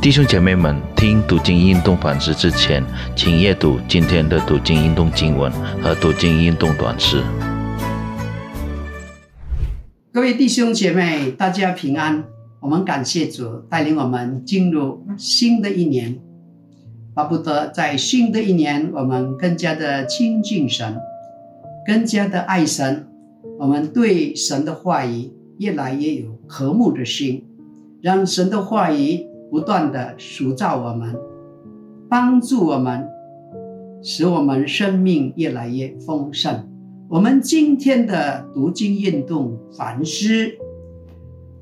弟兄姐妹们，听读经运动反思之前，请阅读今天的读经运动经文和读经运动短诗。各位弟兄姐妹，大家平安。我们感谢主带领我们进入新的一年，巴不得在新的一年，我们更加的亲近神，更加的爱神。我们对神的话语越来越有和睦的心，让神的话语。不断的塑造我们，帮助我们，使我们生命越来越丰盛。我们今天的读经运动反思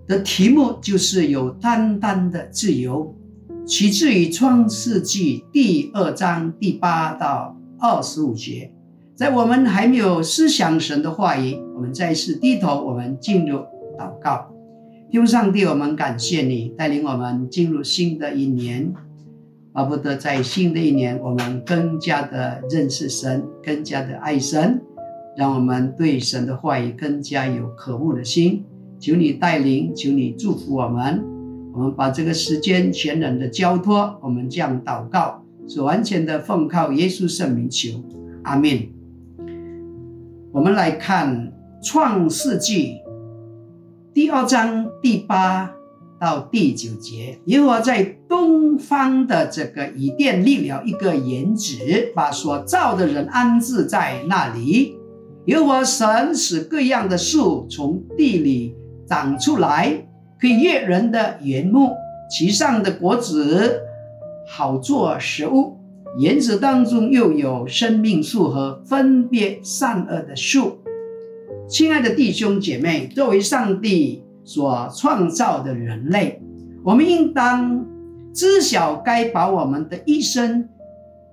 的题目就是有单单的自由，取自于创世纪第二章第八到二十五节。在我们还没有思想神的话语，我们再次低头，我们进入祷告。用上帝，我们感谢你带领我们进入新的一年，巴不得在新的一年，我们更加的认识神，更加的爱神，让我们对神的话语更加有渴慕的心。求你带领，求你祝福我们。我们把这个时间全然的交托，我们这样祷告，是完全的奉靠耶稣圣名求，阿门。我们来看创世纪。第二章第八到第九节，耶和华在东方的这个以甸立了一个园子，把所造的人安置在那里。耶和华神使各样的树从地里长出来，可以悦人的原木，其上的果子好做食物。园子当中又有生命树和分别善恶的树。亲爱的弟兄姐妹，作为上帝所创造的人类，我们应当知晓该把我们的一生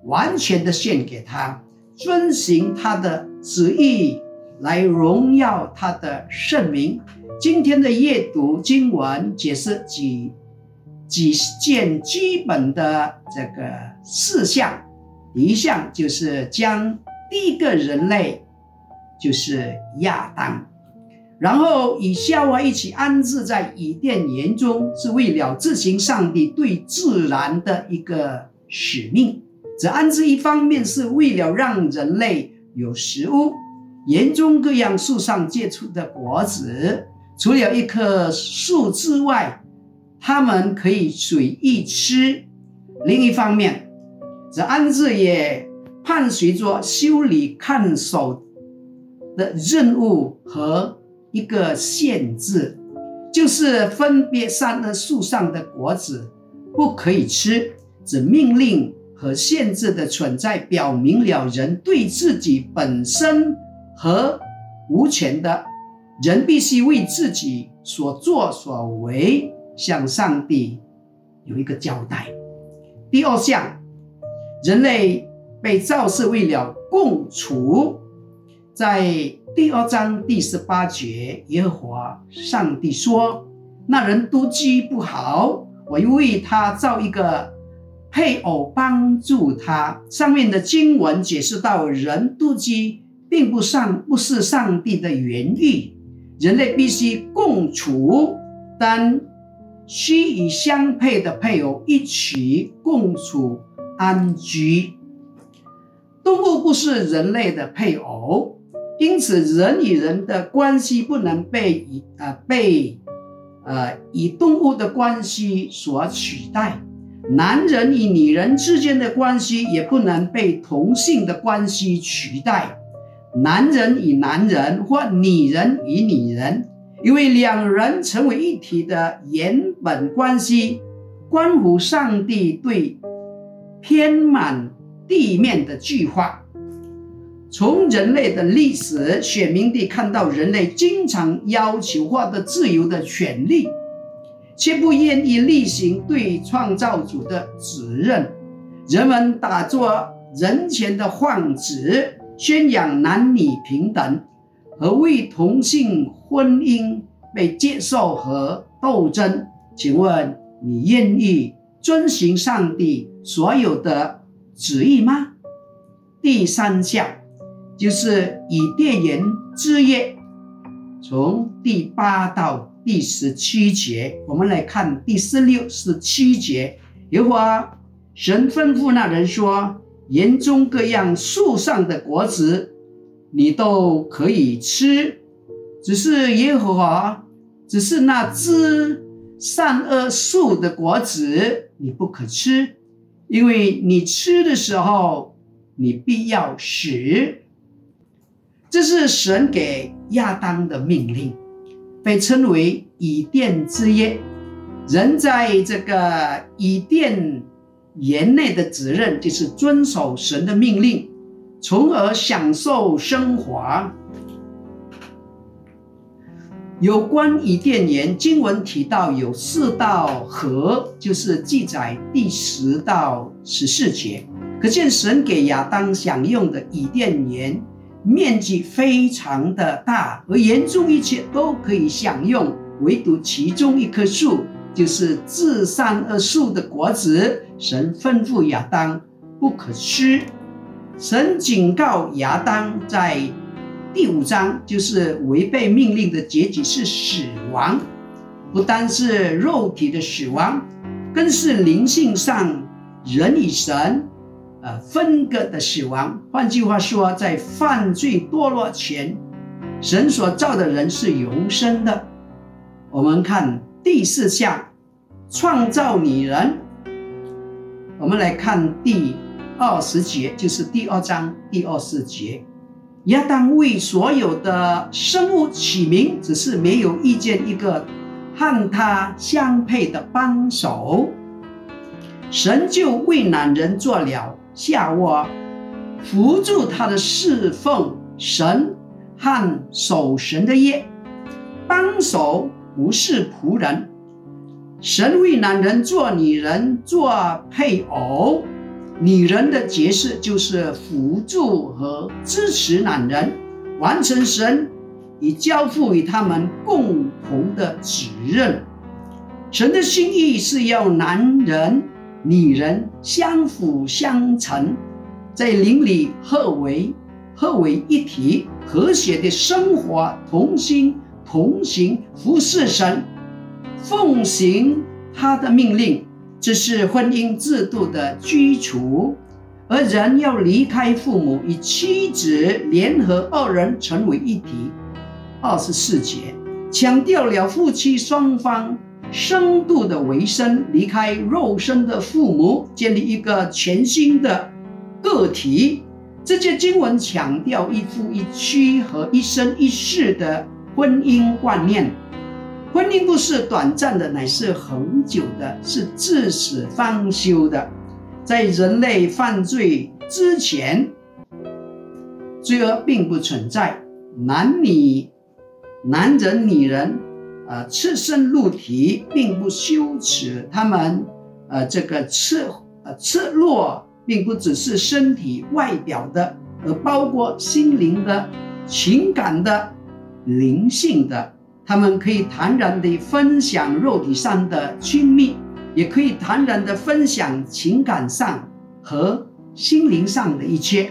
完全的献给他，遵循他的旨意，来荣耀他的圣名。今天的阅读经文解释几几件基本的这个事项，一项就是将第一个人类。就是亚当，然后与夏娃一起安置在伊甸园中，是为了执行上帝对自然的一个使命。这安置一方面是为了让人类有食物，园中各样树上结出的果子，除了一棵树之外，他们可以随意吃。另一方面，这安置也伴随着修理看守。的任务和一个限制，就是分别善恶树上的果子不可以吃。这命令和限制的存在，表明了人对自己本身和无权的人，必须为自己所作所为向上帝有一个交代。第二项，人类被造是为了共处。在第二章第十八节，耶和华上帝说：“那人独居不好，我又为他造一个配偶帮助他。”上面的经文解释到，人独居并不上不是上帝的原意，人类必须共处，但需与相配的配偶一起共处安居。动物不是人类的配偶。因此，人与人的关系不能被以呃被呃以动物的关系所取代，男人与女人之间的关系也不能被同性的关系取代，男人与男人或女人与女人，因为两人成为一体的原本关系，关乎上帝对偏满地面的计划。从人类的历史，显明地看到人类经常要求获得自由的权利，却不愿意履行对创造主的责任。人们打着人前的幌子，宣扬男女平等和为同性婚姻被接受和斗争。请问你愿意遵循上帝所有的旨意吗？第三项。就是以甸言之约，从第八到第十七节，我们来看第十六、十七节。耶和华神吩咐那人说：“园中各样树上的果子，你都可以吃，只是耶和华，只是那知善恶树的果子，你不可吃，因为你吃的时候，你必要死。”这是神给亚当的命令，被称为以甸之约。人在这个以甸园内的责任，就是遵守神的命令，从而享受生活。有关以甸园，经文提到有四道河，就是记载第十到十四节，可见神给亚当享用的以甸园。面积非常的大，而园中一切都可以享用，唯独其中一棵树，就是至善恶树的果子，神吩咐亚当不可吃。神警告亚当，在第五章，就是违背命令的结局是死亡，不单是肉体的死亡，更是灵性上人与神。呃，分割的死亡。换句话说，在犯罪堕落前，神所造的人是永生的。我们看第四项，创造女人。我们来看第二十节，就是第二章第二十节。亚当为所有的生物起名，只是没有遇见一个和他相配的帮手，神就为男人做了。下卧，扶助他的侍奉神和守神的业，帮手不是仆人。神为男人做女人做配偶，女人的角色就是辅助和支持男人完成神已交付与他们共同的责任。神的心意是要男人。女人相辅相成，在邻里合为合为一体，和谐的生活，同心同行，服侍神，奉行他的命令，这是婚姻制度的基础。而人要离开父母，与妻子联合，二人成为一体。二十四节强调了夫妻双方。深度的维生，离开肉身的父母，建立一个全新的个体。这些经文强调一夫一妻和一生一世的婚姻观念。婚姻不是短暂的，乃是恒久的，是至死方休的。在人类犯罪之前，罪恶并不存在，男女、男人、女人。呃，赤身露体并不羞耻，他们呃，这个赤呃赤裸，并不只是身体外表的，而包括心灵的、情感的、灵性的。他们可以坦然地分享肉体上的亲密，也可以坦然地分享情感上和心灵上的一切，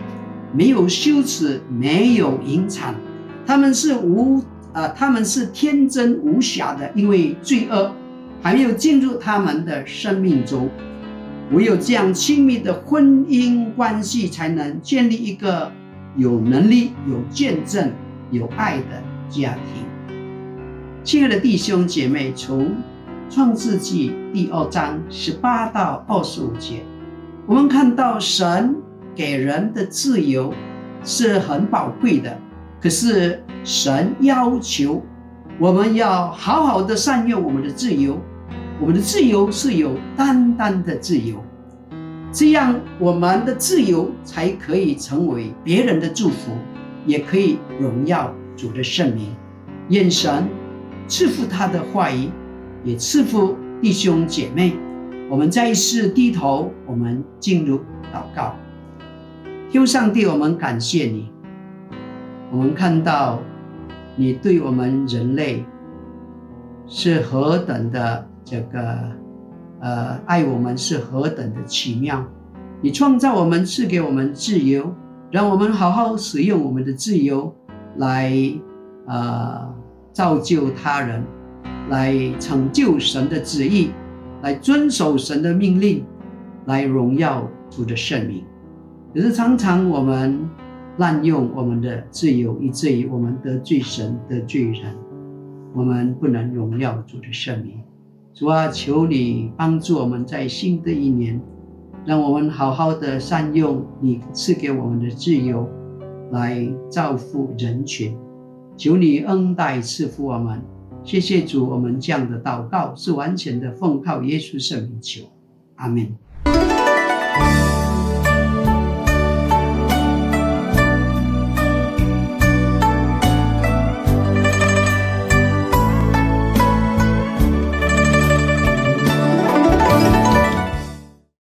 没有羞耻，没有隐藏，他们是无。呃，他们是天真无瑕的，因为罪恶还没有进入他们的生命中。唯有这样亲密的婚姻关系，才能建立一个有能力、有见证、有爱的家庭。亲爱的弟兄姐妹，从创世纪第二章十八到二十五节，我们看到神给人的自由是很宝贵的。可是神要求我们要好好的善用我们的自由，我们的自由是有单单的自由，这样我们的自由才可以成为别人的祝福，也可以荣耀主的圣名。愿神赐福他的话语，也赐福弟兄姐妹。我们再一次低头，我们进入祷告。天上帝，我们感谢你。我们看到你对我们人类是何等的这个呃爱，我们是何等的奇妙。你创造我们，赐给我们自由，让我们好好使用我们的自由来呃造就他人，来成就神的旨意。来遵守神的命令，来荣耀主的圣名。可是常常我们滥用我们的自由，以至于我们得罪神、得罪人，我们不能荣耀主的圣名。主啊，求你帮助我们在新的一年，让我们好好的善用你赐给我们的自由，来造福人群。求你恩待赐福我们。谢谢主，我们这样的祷告是完全的奉靠耶稣圣名求，阿门。